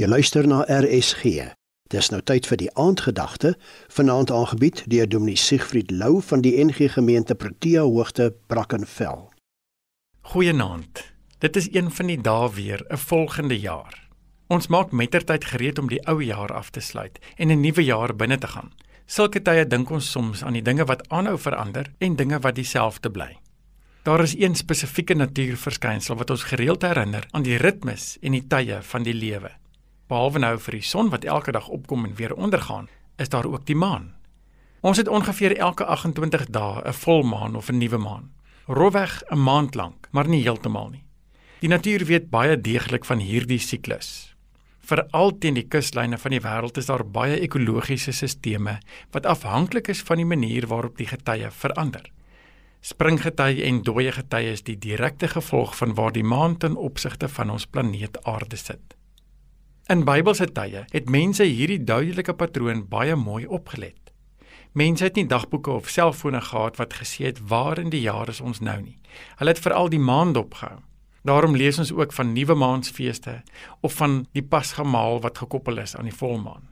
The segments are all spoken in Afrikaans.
Jy luister na RSG. Dis nou tyd vir die aandgedagte, vanaand aangebied deur Dominee Siegfried Lou van die NG Gemeente Protea Hoogte Brackenfell. Goeienaand. Dit is een van die dae weer, 'n volgende jaar. Ons maak mettertyd gereed om die ou jaar af te sluit en 'n nuwe jaar binne te gaan. Sulke tye dink ons soms aan die dinge wat aanhou verander en dinge wat dieselfde bly. Daar is een spesifieke natuurverskynsel wat ons gereeld herinner aan die ritmes en die tye van die lewe. Behalwe nou vir die son wat elke dag opkom en weer ondergaan, is daar ook die maan. Ons het ongeveer elke 28 dae 'n volmaan of 'n nuwe maan. Rofweg 'n maand lank, maar nie heeltemal nie. Die natuur weet baie deeglik van hierdie siklus. Veral teen die kuslyne van die wêreld is daar baie ekologiese sisteme wat afhanklik is van die manier waarop die getye verander. Springgety en dooie gety is die direkte gevolg van waar die maan ten opsigte van ons planeet Aarde sit. In Bybelse tye het mense hierdie duidelike patroon baie mooi opgelet. Mense het nie dagboeke of selfone gehad wat gesê het waar in die jaar is ons nou nie. Hulle het veral die maan dopgehou. Daarom lees ons ook van nuwe maansfeeste of van die pasgemaal wat gekoppel is aan die volmaan.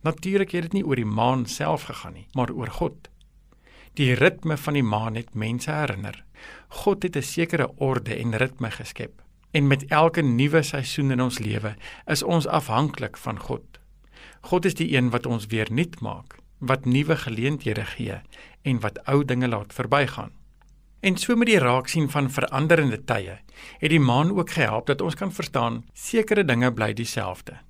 Natuurlik het dit nie oor die maan self gegaan nie, maar oor God. Die ritme van die maan het mense herinner. God het 'n sekere orde en ritme geskep. En met elke nuwe seisoen in ons lewe is ons afhanklik van God. God is die een wat ons weer nuut maak, wat nuwe geleenthede gee en wat ou dinge laat verbygaan. En so met die raaksien van veranderende tye, het die maan ook gehelp dat ons kan verstaan sekere dinge bly dieselfde.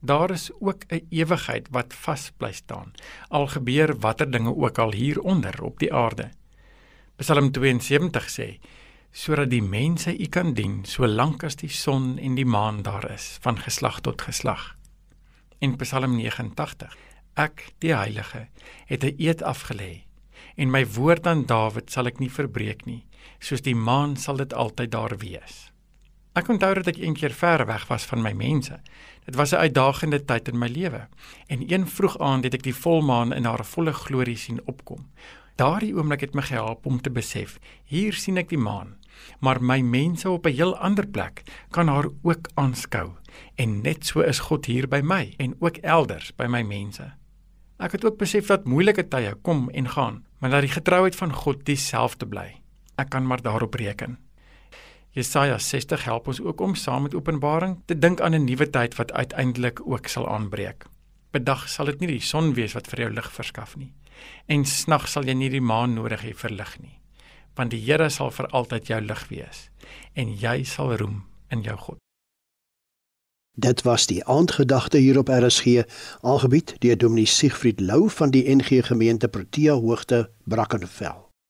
Daar is ook 'n ewigheid wat vas bly staan. Al gebeur watter dinge ook al hieronder op die aarde. Psalm 72 sê: sodat die mense u kan dien solank as die son en die maan daar is van geslag tot geslag. En Psalm 89: Ek, die Heilige, het 'n eed afgelê en my woord aan Dawid sal ek nie verbreek nie, soos die maan sal dit altyd daar wees. Ek onthou dat ek eendag ver weg was van my mense. Dit was 'n uitdagende tyd in my lewe. En een vroeg aand het ek die volmaan in haar volle glorie sien opkom. Daardie oomblik het my gehelp om te besef, hier sien ek die maan, maar my mense op 'n heel ander plek kan haar ook aanskou. En net so is God hier by my en ook elders by my mense. Ek het ook besef dat moeilike tye kom en gaan, maar dat die getrouheid van God dieselfde bly. Ek kan maar daarop reken. Jesaja 60 help ons ook om saam met Openbaring te dink aan 'n nuwe tyd wat uiteindelik ook sal aanbreek. Bedag sal dit nie die son wees wat vir jou lig verskaf nie en snag sal jy nie die maan nodig hê vir lig nie want die Here sal vir altyd jou lig wees en jy sal roem in jou God. Dit was die aandgedagte hier op RSG aangebied deur Dominee Siegfried Lou van die NG Gemeente Protea Hoogte Brackenfell.